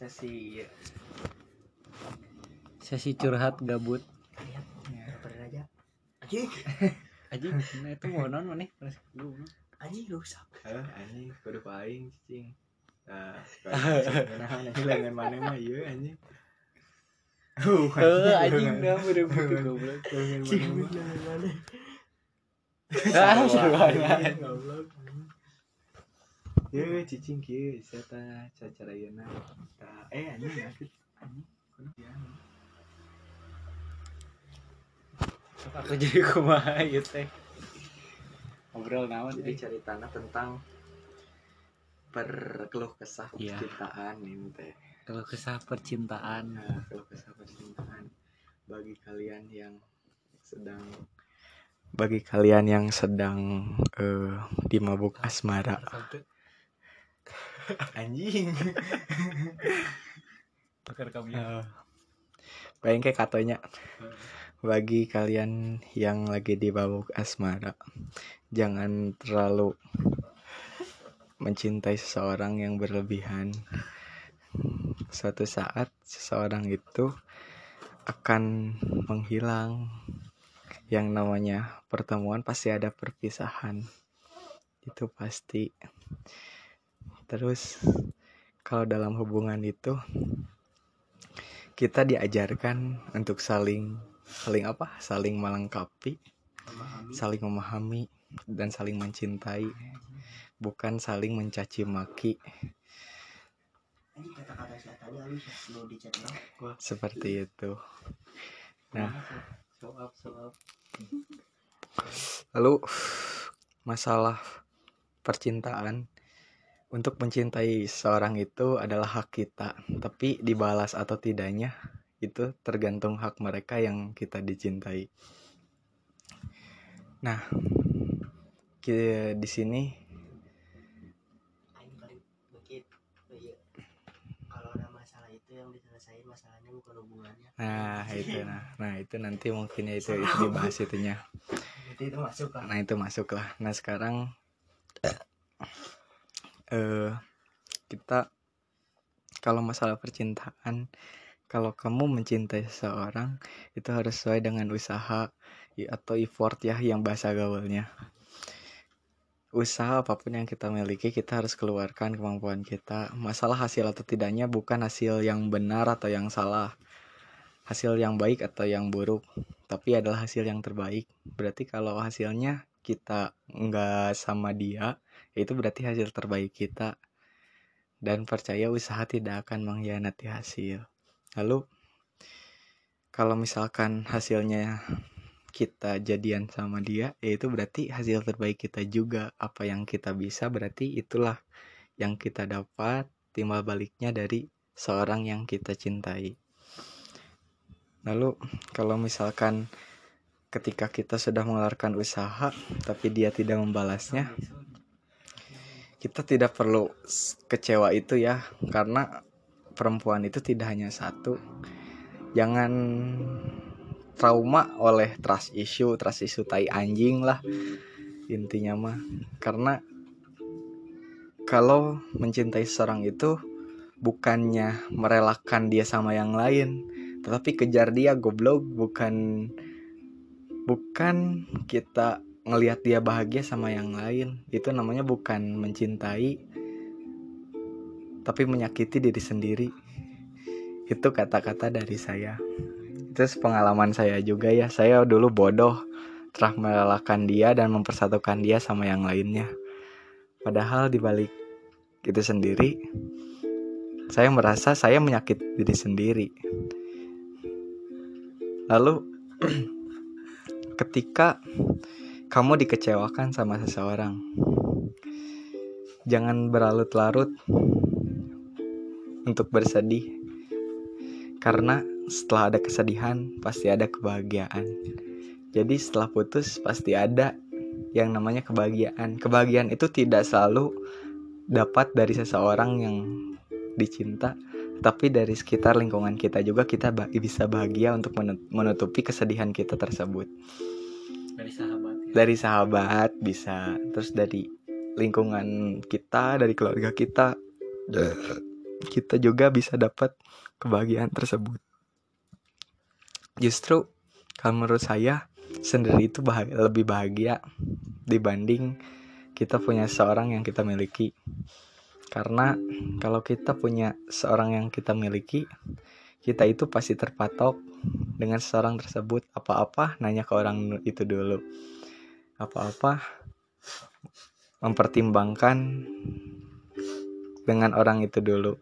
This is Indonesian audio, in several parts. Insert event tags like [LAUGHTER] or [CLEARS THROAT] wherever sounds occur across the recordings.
sesi sesi curhat gabut. Lihat daripada aja. Anjing. [LAUGHS] Aja nah itu mau non mana anjing rusak eh anjing kudu paling cing. [LAUGHS] Nah nah. Nanti lengan mana mah? Iya anjing. Uh, eh [LAUGHS] anjing. dah bener-bener goblok. lengan cing mana? Ah seru banget goblok. Ya, cicing kieu bisa ta cara yeuna. Tah, eh anjing sakit anjing. Kudu ya. aku jadi kumaha ieu teh ngobrol naon Jadi teh ceritanya tentang perkeluh kesah Iya. percintaan ini teh. kalau kisah percintaan Nah, keluh kesah percintaan bagi kalian yang sedang bagi kalian yang sedang eh, di mabuk asmara anjing. Eh, Bayang kayak katanya bagi kalian yang lagi di mabuk asmara jangan terlalu mencintai seseorang yang berlebihan. Suatu saat seseorang itu akan menghilang. Yang namanya pertemuan pasti ada perpisahan. Itu pasti terus kalau dalam hubungan itu kita diajarkan untuk saling saling apa? Saling melengkapi saling memahami dan saling mencintai. Bukan saling mencaci maki. Anjing kata-kata saya tadi halus ya? Lu di chat bang seperti itu. Nah. Up. Lalu masalah percintaan untuk mencintai seorang itu adalah hak kita tapi dibalas atau tidaknya itu tergantung hak mereka yang kita dicintai. Nah di sini oh iya. Kalau ada masalah itu yang diselesain masalahnya bukan hubungannya. Nah itu nah nah itu nanti mungkin ya itu, itu dibahas itunya. Itu itu masuk Nah itu masuk lah. Nah sekarang eh kita kalau masalah percintaan, kalau kamu mencintai seseorang itu harus sesuai dengan usaha atau effort ya yang bahasa gaulnya. Usaha apa pun yang kita miliki kita harus keluarkan kemampuan kita. Masalah hasil atau tidaknya bukan hasil yang benar atau yang salah. Hasil yang baik atau yang buruk, tapi adalah hasil yang terbaik berarti kalau hasilnya kita nggak sama dia itu berarti hasil terbaik kita. Dan percaya usaha tidak akan mengkhianati hasil. Lalu kalau misalkan hasilnya kita jadian sama dia ya itu berarti hasil terbaik kita juga. Apa yang kita bisa berarti itulah yang kita dapat timbal baliknya dari seorang yang kita cintai. Lalu kalau misalkan ketika kita sudah mengeluarkan usaha tapi dia tidak membalasnya kita tidak perlu kecewa itu ya karena perempuan itu tidak hanya satu. Jangan trauma oleh trust issue trust issue tai anjing lah intinya mah. Karena kalau mencintai seseorang itu bukannya merelakan dia sama yang lain tetapi kejar dia goblok bukan bukan kita ngelihat dia bahagia sama yang lain. Itu namanya bukan mencintai tapi menyakiti diri sendiri. Itu kata-kata dari saya. Itu pengalaman saya juga ya. Saya dulu bodoh telah merelakan dia dan mempersatukan dia sama yang lainnya. Padahal dibalik itu sendiri saya merasa saya menyakiti diri sendiri. Lalu [CLEARS THROAT] ketika kamu dikecewakan sama seseorang. Jangan berlarut-larut untuk bersedih. Karena setelah ada kesedihan pasti ada kebahagiaan. Jadi setelah putus pasti ada yang namanya kebahagiaan. Kebahagiaan itu tidak selalu dapat dari seseorang yang dicinta tapi dari sekitar lingkungan kita juga kita bisa bahagia untuk menut- menutupi kesedihan kita tersebut. Dari sahabat. Dari sahabat bisa terus dari lingkungan kita dari keluarga kita kita juga bisa dapat kebahagiaan tersebut. Justru kalau menurut saya sendiri itu bahagia, lebih bahagia dibanding kita punya seorang yang kita miliki. Karena kalau kita punya seorang yang kita miliki kita itu pasti terpatok dengan seorang tersebut. Apa-apa nanya ke orang itu dulu apa-apa. Mempertimbangkan dengan orang itu dulu.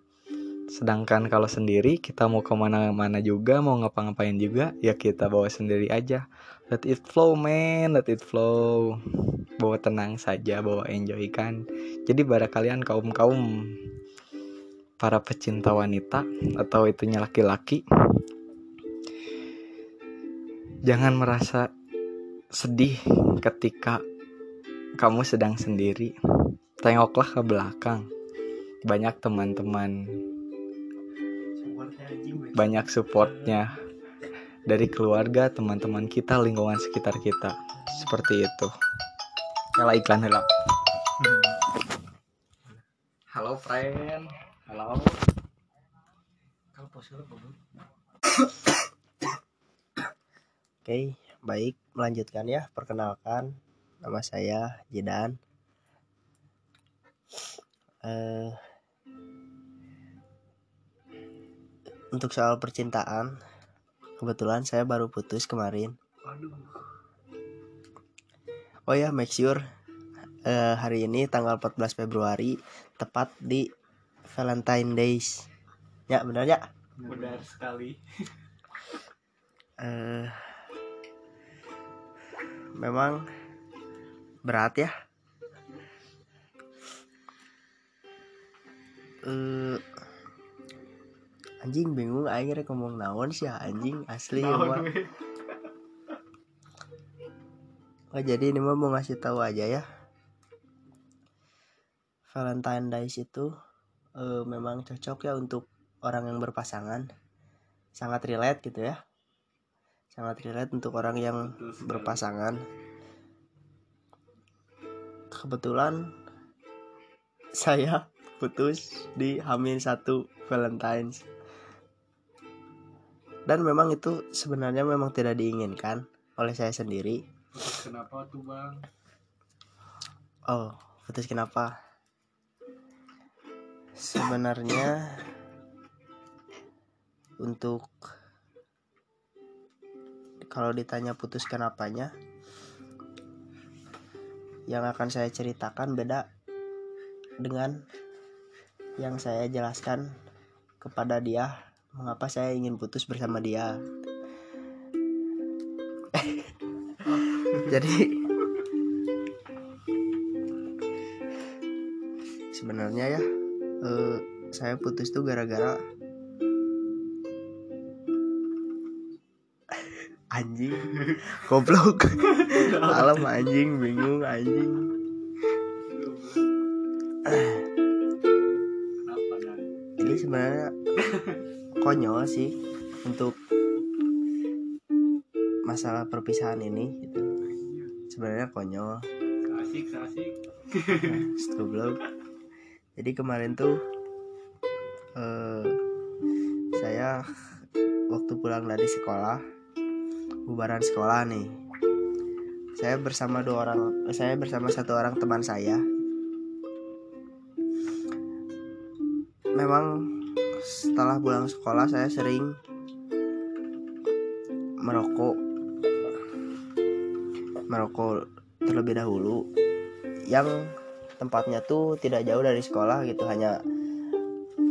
Sedangkan kalau sendiri kita mau ke mana-mana juga mau ngapa-ngapain juga ya kita bawa sendiri aja. Let it flow man. Let it flow. Bawa tenang saja bawa enjoy kan. Jadi pada kalian kaum kaum para pecinta wanita atau itunya laki-laki jangan merasa sedih ketika kamu sedang sendiri. Tengoklah ke belakang. Banyak teman-teman. Banyak supportnya. Dari keluarga teman-teman kita lingkungan sekitar kita. Seperti itu. Yalah iklan hela halo friend. Halo. [COUGHS] Oke, baik, melanjutkan ya. Perkenalkan, nama saya Jidan. Eh, untuk soal percintaan, kebetulan saya baru putus kemarin. Oh ya, make sure eh, hari ini tanggal 14 Februari tepat di Valentine Days. Ya, benar ya? Benar sekali. eh memang berat ya. Eh anjing bingung akhirnya ngomong naon sih anjing asli ya oh jadi ini mah mau ngasih tahu aja ya. Valentine Days itu eh, memang cocok ya untuk orang yang berpasangan. Sangat relate gitu ya sangat relate untuk orang yang berpasangan. Kebetulan saya putus di Hamin satu Valentine's. Dan memang itu sebenarnya memang tidak diinginkan oleh saya sendiri. Kenapa tuh bang? oh putus kenapa? Sebenarnya untuk kalau ditanya putus kenapanya yang akan saya ceritakan beda dengan yang saya jelaskan kepada dia mengapa saya ingin putus bersama dia. [LAUGHS] Jadi sebenarnya ya eh, saya putus tuh gara-gara anjing goblok malam anjing bingung anjing ini sebenarnya konyol sih untuk masalah perpisahan ini gitu. sebenarnya konyol Asik, asik. [LAUGHS] Goblok. Jadi kemarin tuh eh saya waktu pulang dari sekolah, bubaran sekolah nih. Saya bersama dua orang, saya bersama satu orang teman saya. Memang setelah pulang sekolah saya sering merokok merokok terlebih dahulu yang tempatnya tuh tidak jauh dari sekolah gitu hanya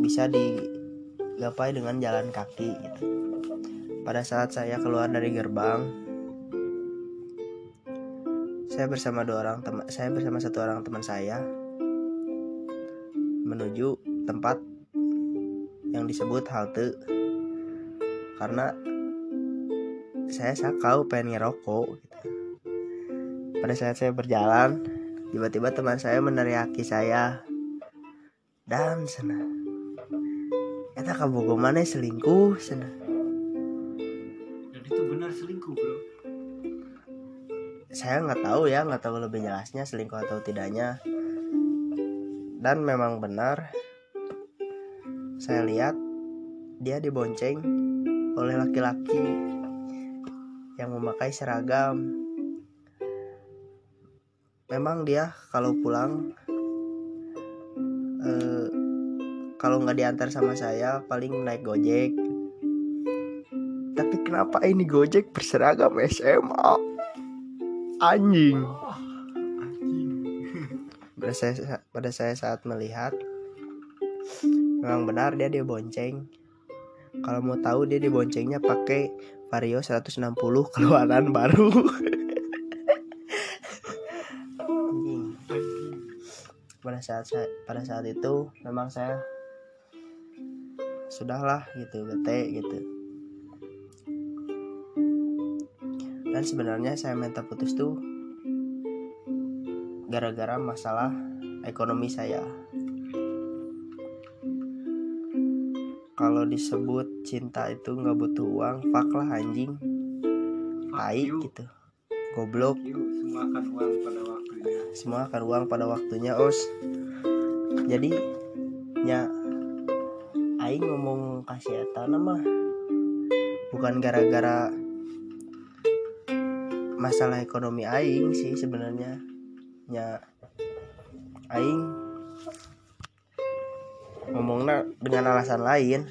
bisa digapai dengan jalan kaki gitu pada saat saya keluar dari gerbang saya bersama dua orang teman saya bersama satu orang teman saya menuju tempat yang disebut halte. Karena saya sakau pengen ngerokok gitu. pada saat saya berjalan tiba-tiba teman saya meneriaki saya. Dan sana eta kabogo mana selingkuh sana benar selingkuh bro. saya nggak tahu ya nggak tahu lebih jelasnya selingkuh atau tidaknya. Dan memang benar saya lihat dia dibonceng oleh laki-laki yang memakai seragam. Memang dia kalau pulang eh, kalau nggak diantar sama saya paling naik gojek kenapa ini gojek berseragam SMA anjing. Pada saya pada saya saat melihat memang benar dia dibonceng. Kalau mau tahu dia diboncengnya pakai Vario 160 keluaran baru. Anjing. Pada saat saya, pada saat itu memang saya sudahlah gitu bete gitu dan sebenarnya saya minta putus tuh gara-gara masalah ekonomi saya. Kalau disebut cinta itu nggak butuh uang fuck lah anjing. You. gitu. Goblok. Semua akan uang pada waktunya. semua akan uang pada waktunya os. Jadi nya aing ngomong kasih eta mah bukan gara-gara masalah ekonomi aing sih sebenarnya nya aing ngomongnya dengan alasan lain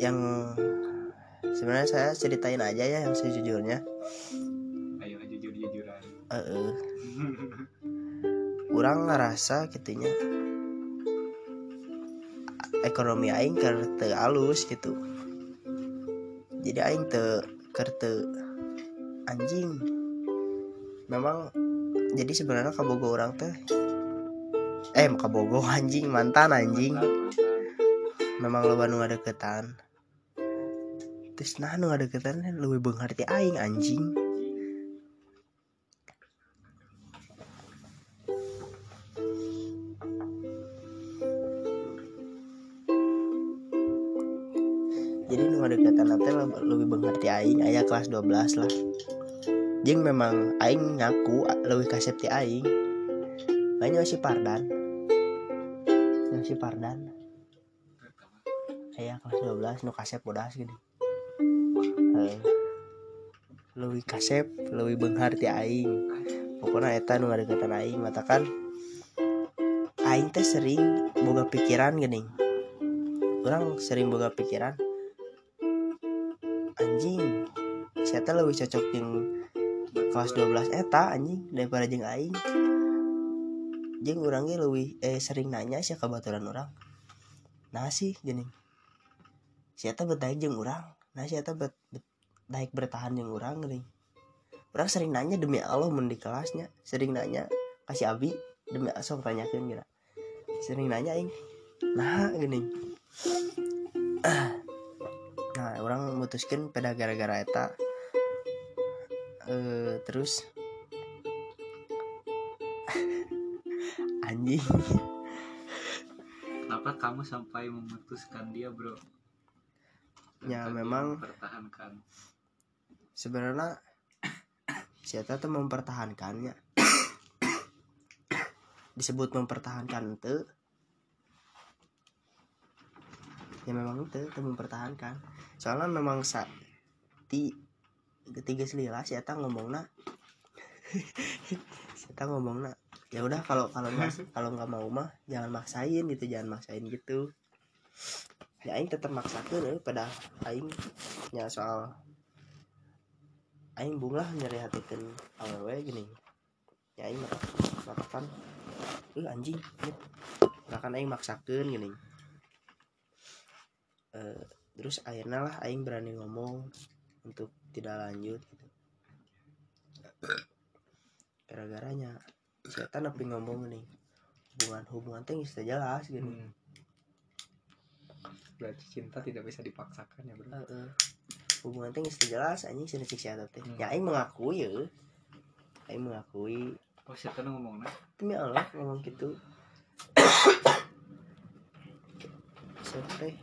yang sebenarnya saya ceritain aja ya yang sejujurnya Ayo jujur jujuran. Eh, eh. orang ngerasa gitunya ekonomi aing keur teu alus gitu. Jadi aing teu keur teu anjing. Memang jadi sebenarnya kabogo orang teh eh kabogo [LAUGHS] anjing mantan anjing. Memang loba nu ngadeukeutan terus nah nu ngadeukeutan leuwih beunghar ti aing anjing aing aya kelas 12 lah. Jeung memang aing ngaku leuwih kasep ti aing. Banyak si Pardan. Yang si Pardan. Aya kelas 12 nu kasep bodas gini. Heuh. leuwih kasep leuwih beunghar ti aing. Pokoknya eta nu ngadeukeutan aing matakan aing teh sering boga pikiran geuning orang sering boga pikiran anjing saya lebih cocok yang kelas 12 eta anjing daripada jeung aing. Jeung orangnya lebih eh sering nanya sih kabaturan orang nah sih gini. Saya teh bet daek jeung urang. Nah saya teh bet, bet daek bertahan jeung urang gini. Orang sering nanya demi Allah mun di kelasnya. Sering nanya kasih abi demi asal tanyakeun kira sering nanya aing. Nah gini. [CLEARS THROAT] Nah orang memutuskan pada gara-gara eta eh terus? [LAUGHS] Anjing. Kenapa kamu sampai memutuskan dia, bro? Ya, memang- mempertahankan. sebenarnya [COUGHS] siapa tuh mempertahankannya. [COUGHS] Disebut mempertahankan itu ya memang itu itu mempertahankan. Soalnya memang saat ketiga selila siapa ngomongna. [LAUGHS] Siapa ngomongna ya udah kalau kalau nggak [LAUGHS] kalau nggak mau mah jangan maksain gitu jangan maksain gitu. Ya aing tetap maksakan eh, pada aing ya soal aing bunga nyari hatikan awewe gini. Ya aing matakan eh anjing bahkan aing maksakan gini. Eh, terus akhirnya lah aing berani ngomong untuk tidak lanjut gitu. Gara-garanya setan tapi ngomong nih? Hubungan hubungan geus teu jelas gini Hmm. berarti cinta tidak bisa dipaksakan ya bro. Heeh. hubungan teh geus teu jelas anjing cenah cik si eta teh? Hmm. ya aing mengakui ya. Aing mengakui. Oh, siapa ngomongnya? demi Allah ngomong gitu. [COUGHS] Teh?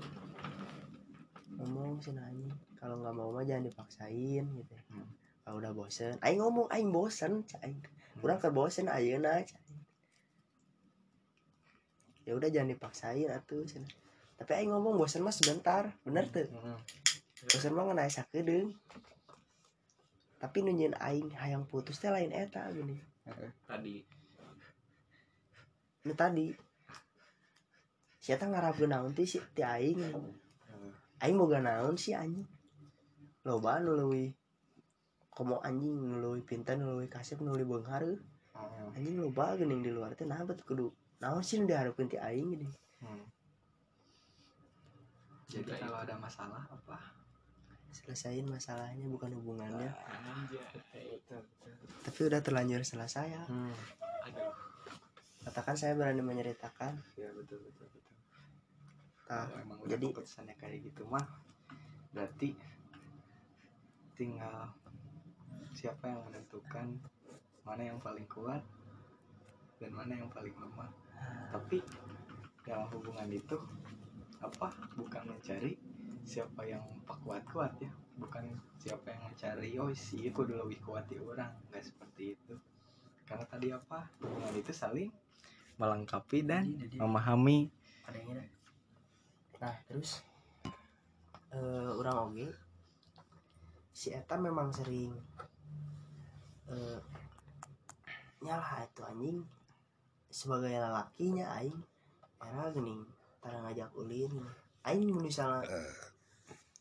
Ngomong sih anjing kalau nggak mau mah jangan dipaksain gitu Hmm. kalau udah bosen aing ngomong aing bosen aing. Kurang ke bosen ayeuna ya udah jangan dipaksain atuh cenah. tapi aing ngomong bosan mah sebentar bener tuh Hmm. bosan mah ngeunah sakedeung tapi nunjukin aing hayang putus teh lain eta gini. Tadi. Nu tadi. Si eta ngarapkeun naon teh si ti aing? Aing boga naon sih anjing loba nu leuwih komo anjing nu leuwih pintar nu leuwih kasep nu leuwih beunghar euy. Oh. anjing loba geuning di luar teh nah bet kudu naon sih nu diharapkeun ti aing gini Hmm. Jadi kalau ada masalah apa? selesain masalahnya bukan hubungannya anjay tapi udah terlanjur selesai ya Hmm. aduh katakan saya berani menceritakan Ya betul betul betul. Emang udah jadi- keputusannya kayak gitu mah berarti tinggal siapa yang menentukan mana yang paling kuat dan mana yang paling lemah. Tapi dalam hubungan itu apa? Bukan mencari siapa yang kuat kuat ya. Bukan siapa yang mencari oh si aku dulu lebih kuat di orang. Nggak seperti itu. Karena tadi apa? Hubungan itu saling melengkapi dan Jadi- jadi- memahami. nah terus eh orang oge si eta memang sering eh nyalah itu anjing. Sebagai lelakinya aing era geuning tara ngajak ulin. Gini. aing mun misalnya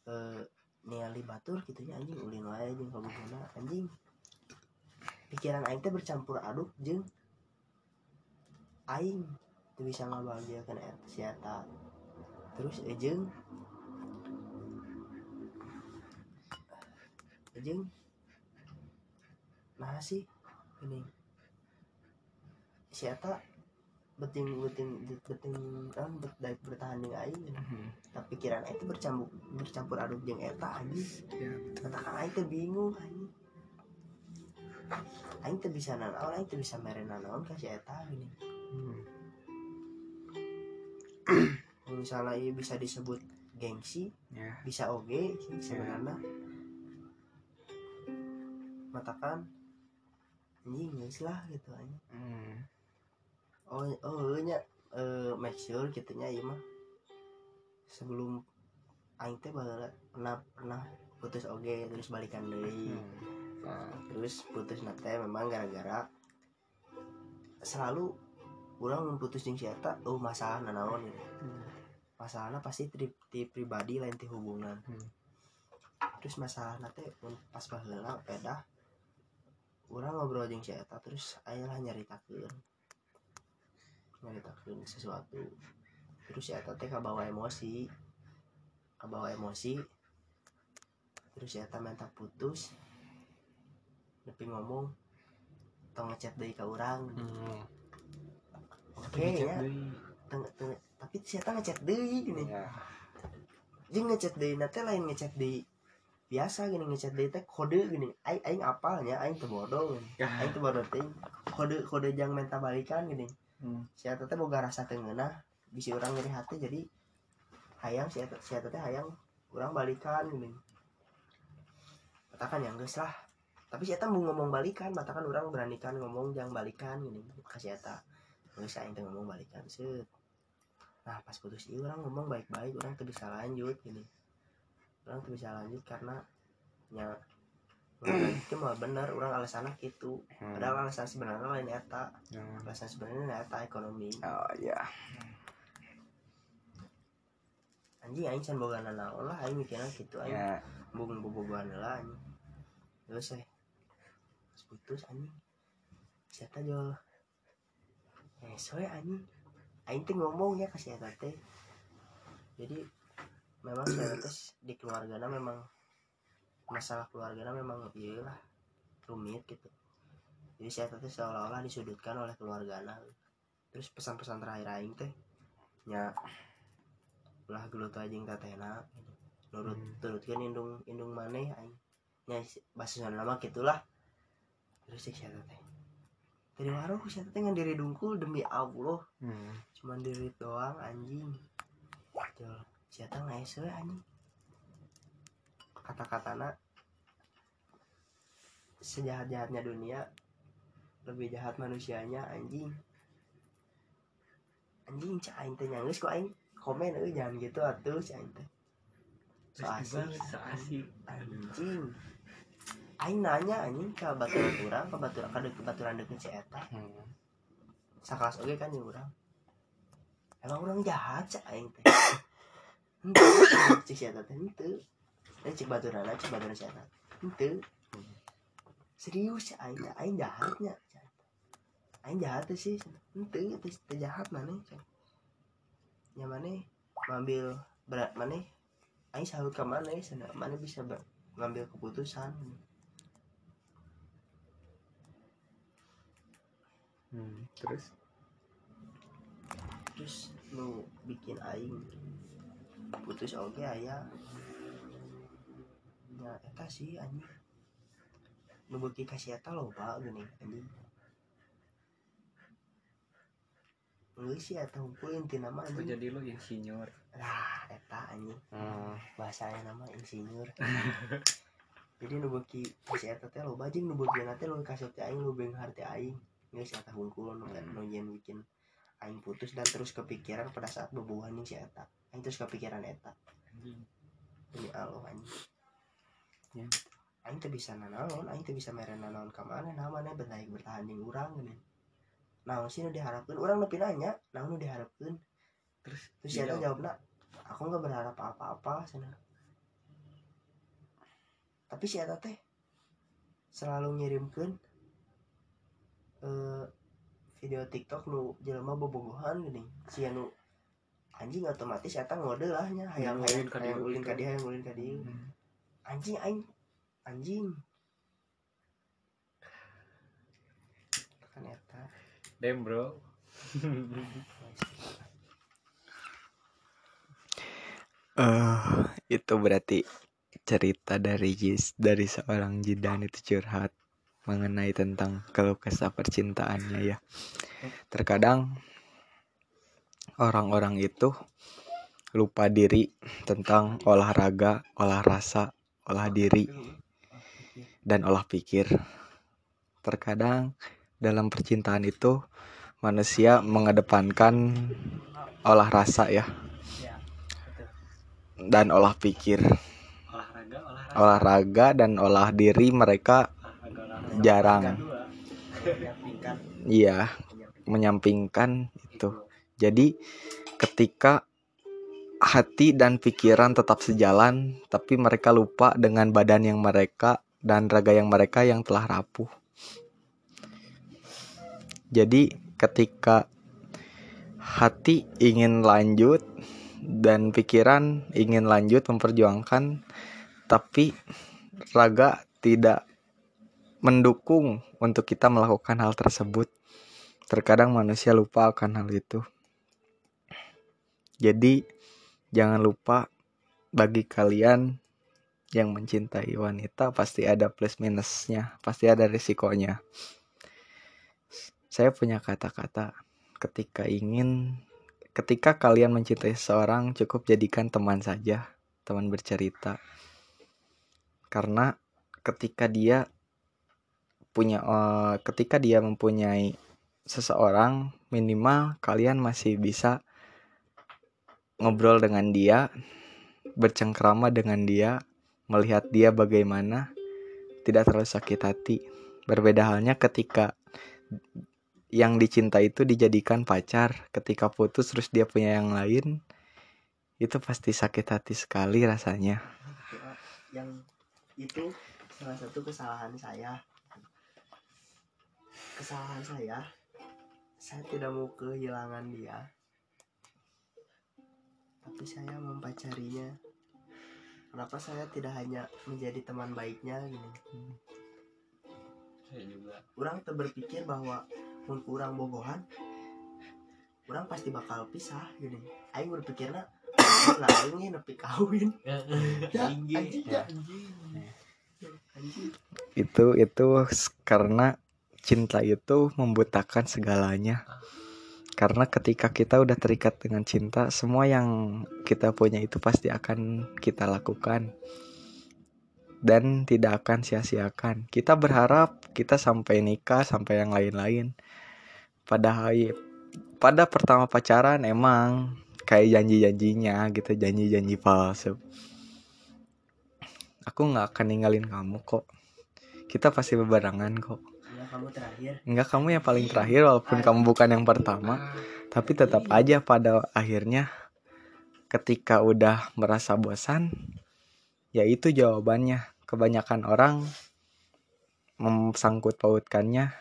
eh ningali batur gitu nya anjing ulin wae jeung kabuguna anjing. Pikiran aing teh bercampur aduk jeung aing teu bisa ngabahagiakeun si eta. Terus ejeng ejeng nah sih. Ini. Si eta beting beting beting kan bet, daek bertahan dengan aing. Gini. tapi pikiran teh bercampur bercampur aduk jeung eta anjing. Ya katakan aing teh bingung anjing. Aing teh bisa nanaon aing teh bisa mere nanaon ka si eta gini. Misalnya bisa disebut gengsi ya bisa oge sebenarnya matakan anjing geus lah gitu aja Hmm. oh oh nya eh make sure gitu nya ieu mah. Sebelum aing teh pernah pernah putus oge terus balikan deui nah terus putus nate memang gara-gara selalu orang mun putus jeung si eta oh masalah nanaon gitu. Masalahnya pasti ti, ti pribadi lain ti hubungan. Hmm. terus masalah nanti pas baheula pedah orang ngobrol si eta terus aya lah nyaritakeun nyaritakeun sesuatu. Terus si eta teh kabawa emosi. Kabawa emosi. Terus si eta minta putus. Tapi ngomong tong ngechat deui ka urang. Hmm. oke ya. teng- teng- tapi si eta ngechat deui gini. Ya. jeung ngechat deui na teh lain ngechat deui biasa gini ngechat deui teh kode gini aing aing apalnya? Aing teu bodoh gini. aing teu bodoh teh kode kode jang minta balikan gini. Hmm. si eta teh boga rasa teu ngeunah bisi urang nyeri hati jadi hayang si eta si eta teh hayang urang balikan gini. Katakan yang geus lah. Tapi si eta mau ngomong balikan matakan urang beranikan ngomong jang balikan gini ka si eta. Geus aing teh ngomong balikan set. Nah pas putus ieu urang ngomong baik-baik urang teu bisa lanjut gini urang teu bisa lanjut karena nya [CLEARS THROAT] itu mah bener orang alasannya gitu. Hmm. padahal alasan sebenarnya lain eta Ya. alasan sebenarnya eta ekonomi. Oh ya. anjing aing can boga nanaon lah aing mikirna gitu aing Ya. bung bobogohan lah anjing. Terus eh putus anjing. Siapa jual eh soe anjing. Aing teh ngomong ya eta teh. Jadi memang si eta teh di keluargana memang masalah keluargana memang iya lah rumit gitu. Jadi eta teh seolah-olah disudutkan oleh keluargana. Terus pesan-pesan terakhir aing teh nya ulah gelut anjing tatena nurut Hmm. turutkeun indung indung maneh aing. Nya bahasa nama gitulah. Terus si eta teh? Dari warung si eta teh ngan diri dungkul demi Allah. Hmm. cuman diri doang anjing. Jol, si eta ngaese we anjing? Kata-katana sejahat-jahatnya dunia lebih jahat manusianya anjing. Anjing cah aing teh nyanggeus kok aing. Komen euy jangan gitu atuh cah aing teh. So asik so asik. Anjing. Aing nanya anjing ke baturan urang ke baturan ke baturan deket si eta. Hmm. sakelas oge kan jeung urang. Emang urang jahat cak aing teh cek [COUGHS] si eta teh henteu dan cek baturan cek baturan si eta henteu serius cak aing aing jahatnya aing jahat sih. Teh teh jahat maneh cak nya maneh ngambil berat maneh. Aing salut ka maneh sana maneh bisa ber- ngambil keputusan. Hmm, terus? Terus nu bikin aing putus oke aya ya eta sih anjing. Nu beuki kasih eta loba geuning anjing. Enggak sih eta hukum inti nama anjing. jadi lu insinyur? Lah eta anjing. Hmm, bahasanya nama insinyur. Jadi nu beuki kasih eta teh loba jeung nu beuki teh lu kasih teh aing lu benghar teh aing. Geus eta hungkul nu nu yen bikin aing putus dan terus kepikiran pada saat bebuhan si eta terus kepikiran eta. Demi Allah anjing. Ya. aing teh bisa nanaon aing teh bisa mere nanaon ka mana mana bertahan bertahan jeung urang geuning naon sih nu diharapkeun? Urang nepi nanya naon nu diharapkeun? Terus terus si eta jawabna aku nggak berharap apa-apa sana. Tapi si eta teh selalu ngirimkeun eh video TikTok nu jelema bobogohan gini si anu anjing otomatis eta ngode lah nya hayang hayang ka hayang ulin ka gitu. dieu hayang ulin ka dieu Hmm. anjing aing anjing kan eta Damn bro [LAUGHS] eh itu berarti cerita dari Jis dari seorang Jidan itu curhat mengenai tentang keluh kesah percintaannya ya. Terkadang orang-orang itu lupa diri tentang olahraga, olah rasa, olah diri dan olah pikir. Terkadang dalam percintaan itu manusia mengedepankan olah rasa ya dan olah pikir. olahraga dan olah diri mereka jarang iya menyampingkan jadi ketika hati dan pikiran tetap sejalan tapi mereka lupa dengan badan yang mereka dan raga yang mereka yang telah rapuh jadi ketika hati ingin lanjut dan pikiran ingin lanjut memperjuangkan tapi raga tidak mendukung untuk kita melakukan hal tersebut. Terkadang manusia lupa akan hal itu. Jadi jangan lupa bagi kalian yang mencintai wanita pasti ada plus minusnya, pasti ada risikonya. Saya punya kata-kata ketika ingin ketika kalian mencintai seseorang cukup jadikan teman saja, teman bercerita karena ketika dia punya eh, ketika dia mempunyai seseorang minimal kalian masih bisa ngobrol dengan dia bercengkrama dengan dia melihat dia bagaimana tidak terlalu sakit hati. Berbeda halnya ketika yang dicinta itu dijadikan pacar ketika putus terus dia punya yang lain itu pasti sakit hati sekali rasanya. Yang itu salah satu kesalahan saya. Kesalahan saya saya tidak mau kehilangan dia tapi saya mempacarinya. Kenapa saya tidak hanya menjadi teman baiknya gini? Saya juga. Orang tuh berpikir bahwa mun kurang bogohan orang pasti bakal pisah gini. Aing berpikirnya lah aing nepi kawin. Ya Tinggi. anjing. ya. Anjing itu itu karena cinta itu membutakan segalanya karena ketika kita udah terikat dengan cinta semua yang kita punya itu pasti akan kita lakukan. Dan tidak akan sia-siakan. Kita berharap kita sampai nikah sampai yang lain-lain. Padahal pada pertama pacaran emang kayak janji-janjinya gitu janji-janji palsu. Aku nggak akan ninggalin kamu kok. Kita pasti berbarengan kok kamu terakhir? Enggak kamu yang paling terakhir walaupun kamu bukan yang pertama. Tapi tetap aja pada akhirnya Ketika udah merasa bosan Ya itu jawabannya. Kebanyakan orang Memsangkut pautkannya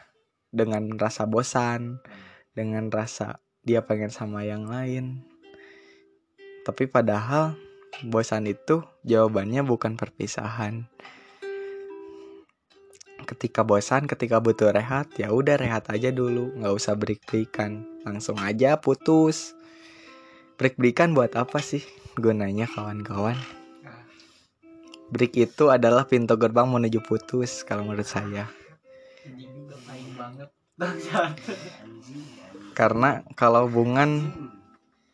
Dengan rasa bosan Dengan rasa dia pengen sama yang lain. Tapi padahal Bosan itu jawabannya bukan perpisahan ketika bosan ketika butuh rehat ya udah rehat aja dulu. Nggak usah break breakan langsung aja putus. Break breakan buat apa sih gunanya kawan-kawan? Break itu adalah pintu gerbang menuju putus kalau menurut saya. Karena kalau hubungan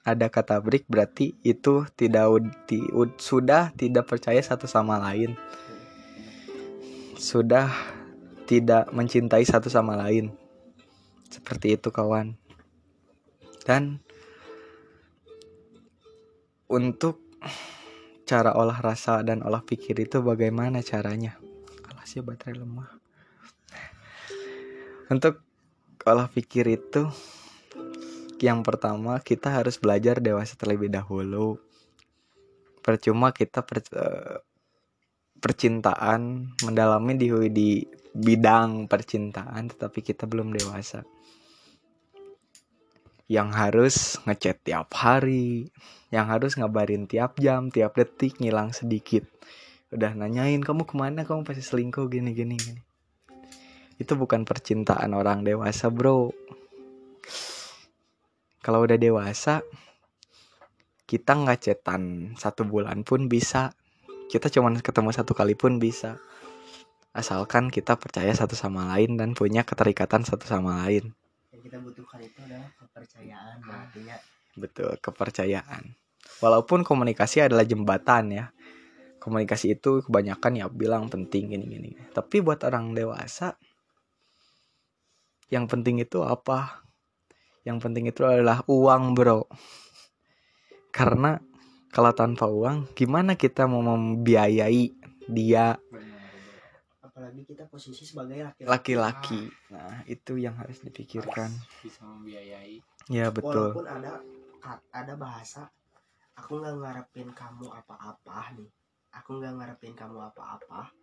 ada kata break berarti itu tidak ud- sudah tidak percaya satu sama lain. Sudah tidak mencintai satu sama lain. Seperti itu kawan. Dan untuk cara olah rasa dan olah pikir itu bagaimana caranya? Alas ya baterai lemah. Untuk olah pikir itu yang pertama kita harus belajar dewasa terlebih dahulu. Percuma kita per- eh, percintaan mendalami di di bidang percintaan tetapi kita belum dewasa. Yang harus ngechat tiap hari yang harus ngabarin tiap jam tiap detik ngilang sedikit. Udah nanyain kamu ke mana? Kamu pasti selingkuh gini gini gini. Itu bukan percintaan orang dewasa bro. Kalau udah dewasa kita nggak chatan satu bulan pun bisa kita cuman ketemu satu kali pun bisa. Asalkan kita percaya satu sama lain dan punya keterikatan satu sama lain. Yang kita butuhkan itu adalah kepercayaan artinya betul kepercayaan. Walaupun komunikasi adalah jembatan ya. Komunikasi itu kebanyakan ya bilang penting gini gini. Tapi buat orang dewasa yang penting itu apa? Yang penting itu adalah uang bro. [LAUGHS] Karena kalau tanpa uang gimana kita mau membiayai dia? Apalagi kita posisi sebagai laki-laki. Laki-laki. Nah itu yang harus dipikirkan. Bisa membiayai. Ya betul. Walaupun ada ada bahasa aku nggak ngarepin kamu apa-apa nih. Aku nggak ngarepin kamu apa-apa.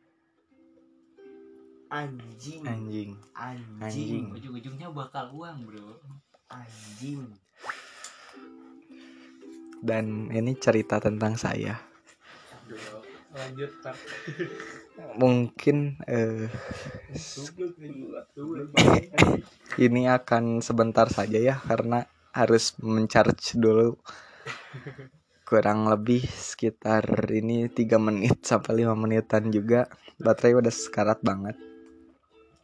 Anjing. Anjing. Anjing. Anjing. ujung-ujungnya bakal uang bro. Anjing dan ini cerita tentang saya. Mungkin eh, ini akan sebentar saja ya karena harus mencharge dulu. Kurang lebih sekitar ini tiga menit sampai lima menitan juga. Baterai udah sekarat banget.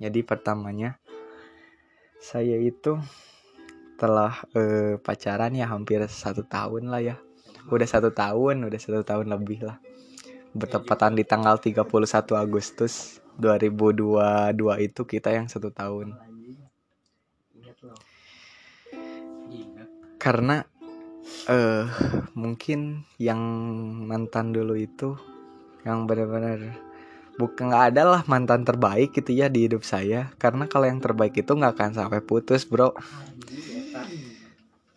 Jadi pertamanya saya itu telah eh, pacaran ya hampir satu tahun lah ya. Udah satu tahun udah satu tahun lebih lah. Bertepatan di tanggal 31 Agustus 2022 itu kita yang satu tahun. Karena eh mungkin yang mantan dulu itu yang benar-benar bukan nggak ada lah mantan terbaik gitu ya di hidup saya. Karena kalau yang terbaik itu nggak akan sampai putus bro.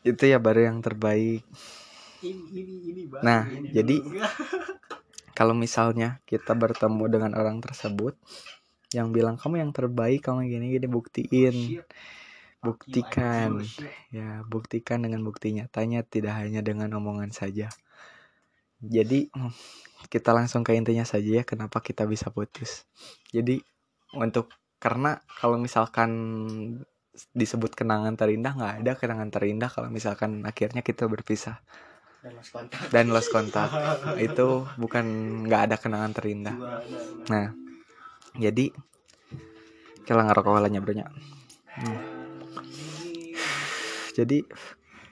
Itu ya baru yang terbaik. Ini ini ini Bang. Nah, Ini jadi- kalau misalnya kita bertemu dengan orang tersebut yang bilang kamu yang terbaik kamu gini gini buktiin. Shit. buktikan. Ya buktikan dengan bukti nyatanya tidak hanya dengan omongan saja. Jadi kita langsung ke intinya saja ya kenapa kita bisa putus. Jadi untuk karena kalau misalkan disebut kenangan terindah nggak ada kenangan terindah kalau misalkan akhirnya kita berpisah. Dan lost kontak dan lost kontak [LAUGHS] itu bukan nggak ada kenangan terindah. Nah jadi kita ngerokok walanya bronya Hmm. jadi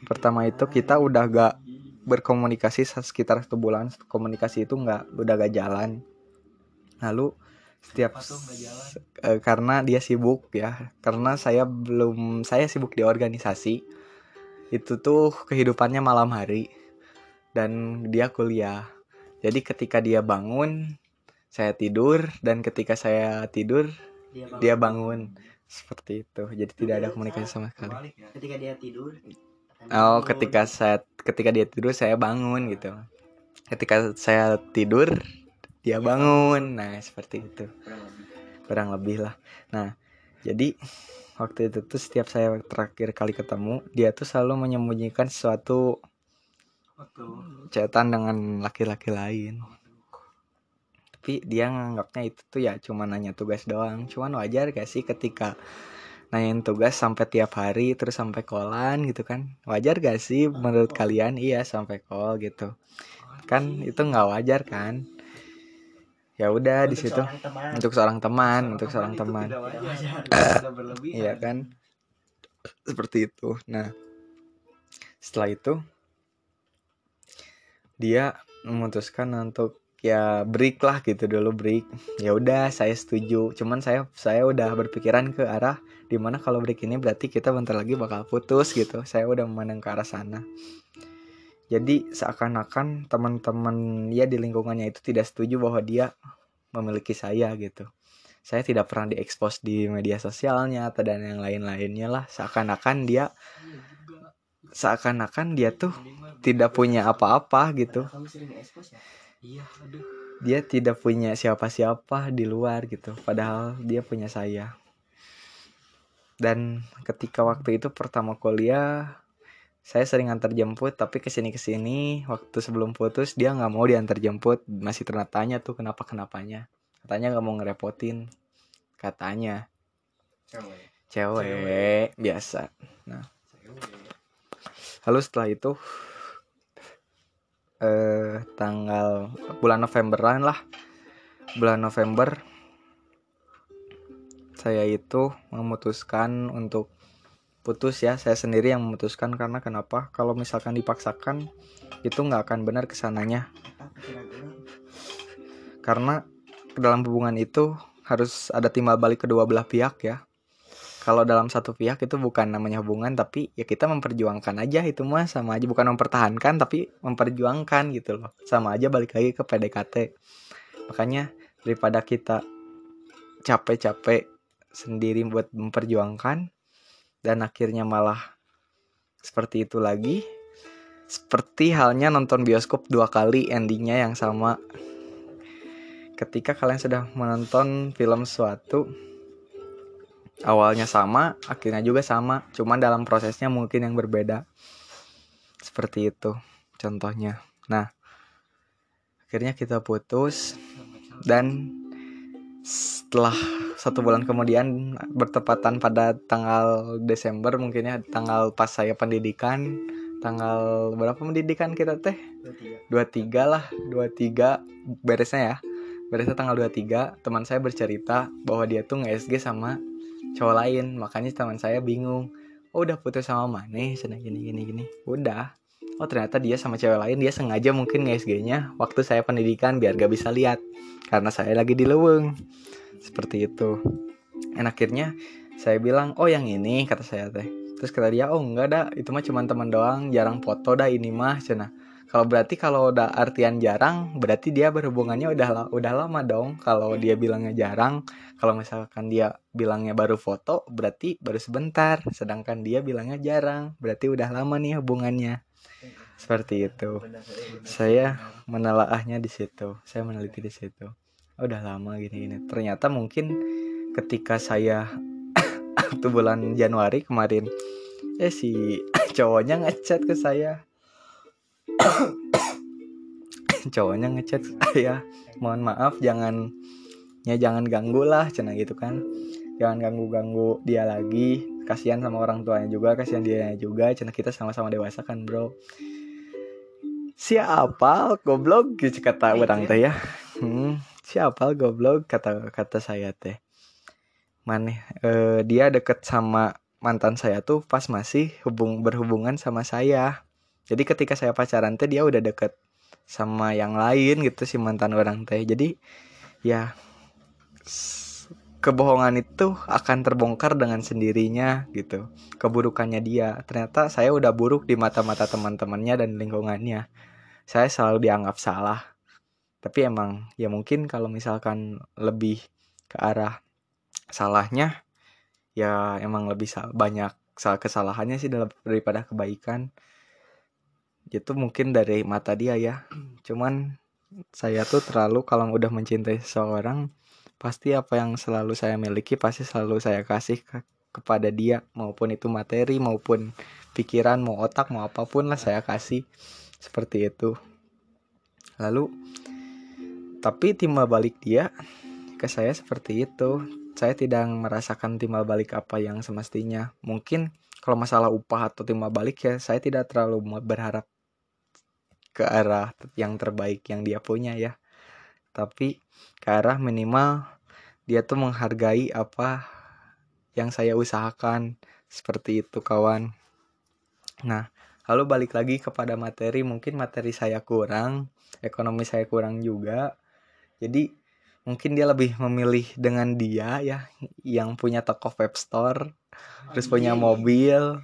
pertama itu kita udah gak berkomunikasi sekitar satu bulan komunikasi itu nggak udah gak jalan. Lalu setiap eh, karena dia sibuk ya. Karena saya belum saya sibuk di organisasi. Itu tuh kehidupannya malam hari. Dan dia kuliah. Jadi ketika dia bangun saya tidur. Dan ketika saya tidur dia bangun. seperti itu. Jadi tidak ada komunikasi sama sekali. Ya. ketika dia tidur oh ketika saya ketika dia tidur saya bangun gitu. Ketika saya tidur dia bangun. Nah seperti itu. Kurang lebih lah. Nah jadi waktu itu tuh setiap saya terakhir kali ketemu dia tuh selalu menyembunyikan sesuatu Waktu cetan dengan laki-laki lain. Tapi dia nganggapnya itu tuh ya cuma nanya tugas doang. Cuman wajar gak sih ketika nanyain tugas sampai tiap hari terus sampai kolan gitu kan? Wajar gak sih menurut kalian? Iya sampai kol gitu. Kan itu nggak wajar kan ya udah di Untuk situ. seorang teman. untuk seorang teman untuk seorang teman. [LAUGHS] Iya kan? Seperti itu. Nah setelah itu dia memutuskan untuk ya break lah gitu dulu break. Ya udah saya setuju. Cuman saya saya udah berpikiran ke arah di mana kalau break ini berarti kita bentar lagi bakal putus gitu. Saya udah memandang ke arah sana jadi seakan-akan teman-teman dia di lingkungannya itu tidak setuju bahwa dia memiliki saya gitu. Saya tidak pernah diekspos di media sosialnya atau dan yang lain-lainnya lah. Seakan-akan dia seakan-akan dia tuh tidak punya apa-apa gitu. Dia tidak punya siapa-siapa di luar gitu. Padahal dia punya saya. Dan ketika waktu itu pertama kuliah saya sering antar jemput tapi ke sini ke sini waktu sebelum putus dia nggak mau diantar jemput. Masih tanya tuh kenapa kenapanya katanya nggak mau ngerepotin. Katanya. Cewek. Cewek. Biasa. Cewek. lalu setelah itu eh tanggal bulan Novemberan lah. Bulan November saya itu memutuskan untuk putus ya saya sendiri yang memutuskan karena kenapa? Kalau misalkan dipaksakan itu nggak akan benar ke sananya. Karena dalam hubungan itu harus ada timbal balik kedua belah pihak ya. Kalau dalam satu pihak itu bukan namanya hubungan tapi ya kita memperjuangkan aja itu mah sama aja. Bukan mempertahankan tapi memperjuangkan gitu loh. Sama aja balik lagi ke PDKT makanya daripada kita capek-capek sendiri buat memperjuangkan dan akhirnya malah seperti itu lagi. Seperti halnya nonton bioskop dua kali endingnya yang sama. Ketika kalian sudah menonton film suatu awalnya sama akhirnya juga sama. Cuman dalam prosesnya mungkin yang berbeda. Seperti itu contohnya. Nah akhirnya kita putus. Dan setelah satu bulan kemudian bertepatan pada tanggal Desember mungkin ya tanggal pas saya pendidikan tanggal berapa pendidikan kita teh? Dua tiga. 23 lah 23 beresnya ya. Beresnya tanggal 23 teman saya bercerita bahwa dia tuh nge-SG sama cowok lain makanya teman saya bingung. Oh udah putus sama mana sana gini gini gini. Udah. Oh ternyata dia sama cewek lain dia sengaja mungkin nge-SG nya waktu saya pendidikan biar gak bisa lihat karena saya lagi di Leweng seperti itu. Dan akhirnya saya bilang oh yang ini kata saya teh. Terus kata dia oh enggak dah itu mah cuma teman doang. Jarang foto dah ini mah cina kalau berarti kalau udah artian jarang berarti dia berhubungannya udah udah lama dong. Kalau dia bilangnya jarang kalau misalkan dia bilangnya baru foto berarti baru sebentar. Sedangkan dia bilangnya jarang berarti udah lama nih hubungannya. Seperti itu. Saya menelaahnya di situ. Saya meneliti di situ udah lama gini gini. Ternyata mungkin ketika saya [LAUGHS] waktu bulan Januari kemarin eh si [LAUGHS] cowoknya ngechat ke saya. [COUGHS] Cowoknya ngechat saya mohon maaf jangan ya jangan ganggu lah cina gitu kan. Jangan ganggu ganggu dia lagi. Kasihan sama orang tuanya juga kasihan dia juga cina. Kita sama-sama dewasa kan bro. Siapa? Goblok gitu kata orang teh ya. Hmm, siapa goblok kata kata saya teh. Maneh eh, dia deket sama mantan saya tuh pas masih hubung berhubungan sama saya. Jadi ketika saya pacaran teh dia udah deket sama yang lain gitu si mantan orang teh. Jadi ya kebohongan itu akan terbongkar dengan sendirinya gitu. Keburukannya dia. Ternyata saya udah buruk di mata-mata teman-temannya dan lingkungannya. Saya selalu dianggap salah tapi emang ya mungkin kalau misalkan lebih ke arah salahnya ya emang lebih banyak salah kesalahannya sih daripada kebaikan. Itu mungkin dari mata dia ya. Cuman saya tuh terlalu kalau udah mencintai seseorang pasti apa yang selalu saya miliki pasti selalu saya kasih ke- kepada dia. Maupun itu materi maupun pikiran mau otak mau apa pun lah saya kasih. Seperti itu. Lalu tapi timbal balik dia ke saya seperti itu. Saya tidak merasakan timbal balik apa yang semestinya. Mungkin kalau masalah upah atau timbal balik ya saya tidak terlalu berharap ke arah yang terbaik yang dia punya ya. Tapi ke arah minimal dia tuh menghargai apa yang saya usahakan. Seperti itu kawan. Nah lalu balik lagi kepada materi. Mungkin materi saya kurang ekonomi saya kurang juga jadi mungkin dia lebih memilih dengan dia ya yang punya toko web store terus punya mobil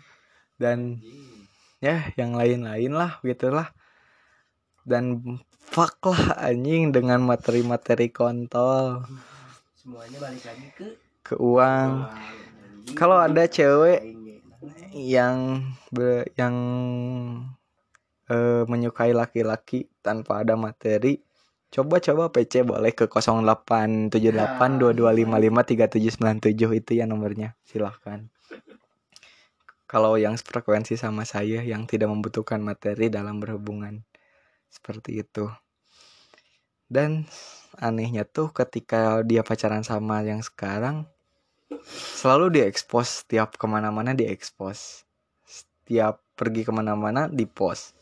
dan ya yang lain-lain lah gitulah dan fuck lah anjing dengan materi-materi kontol. Semuanya balik lagi ke ke uang. kalau ada cewek yang be- yang eh, menyukai laki-laki tanpa ada materi coba-coba PC boleh ke 087822553797 itu ya nomornya. Silahkan. Kalau yang frekuensi sama saya yang tidak membutuhkan materi dalam berhubungan. Seperti itu. Dan anehnya tuh ketika dia pacaran sama yang sekarang selalu diekspos setiap ke mana-mana diekspos. Setiap pergi ke mana-mana di post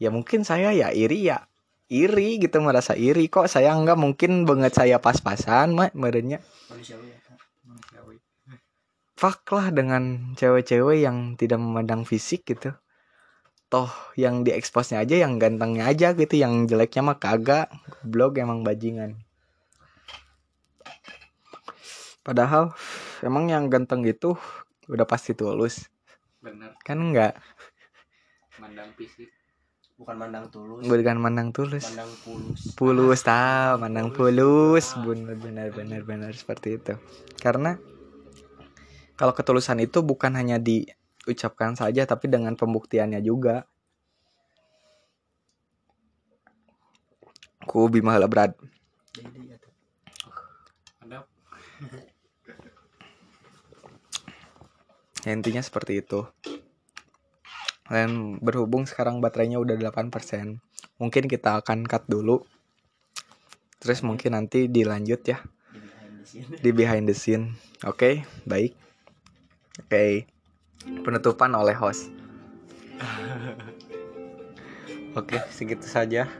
ya mungkin saya ya iri ya iri gitu merasa iri. Kok saya nggak mungkin banget saya pas-pasan mak merenya? Ya fuck lah dengan cewek-cewek yang tidak memandang fisik gitu. Toh yang dieksposnya aja yang gantengnya aja gitu yang jeleknya mah kagak. Blog emang bajingan. Padahal emang yang ganteng itu udah pasti tulus. Bener. Kan enggak mandang fisik bukan mandang tulus. Bukan mandang tulus. Mandang pulus. Pulus tahu mandang pulus. Benar benar benar benar seperti itu. Karena kalau ketulusan itu bukan hanya diucapkan saja tapi dengan pembuktiannya juga. Ku bima berat. Ada ya, intinya seperti itu dan berhubung sekarang baterainya udah 8% mungkin kita akan cut dulu terus mungkin nanti dilanjut ya di behind the scene. Oke, baik. Oke. Penutupan oleh host. [LAUGHS] Oke, segitu saja.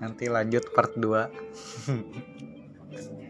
Nanti lanjut part 2. ini 38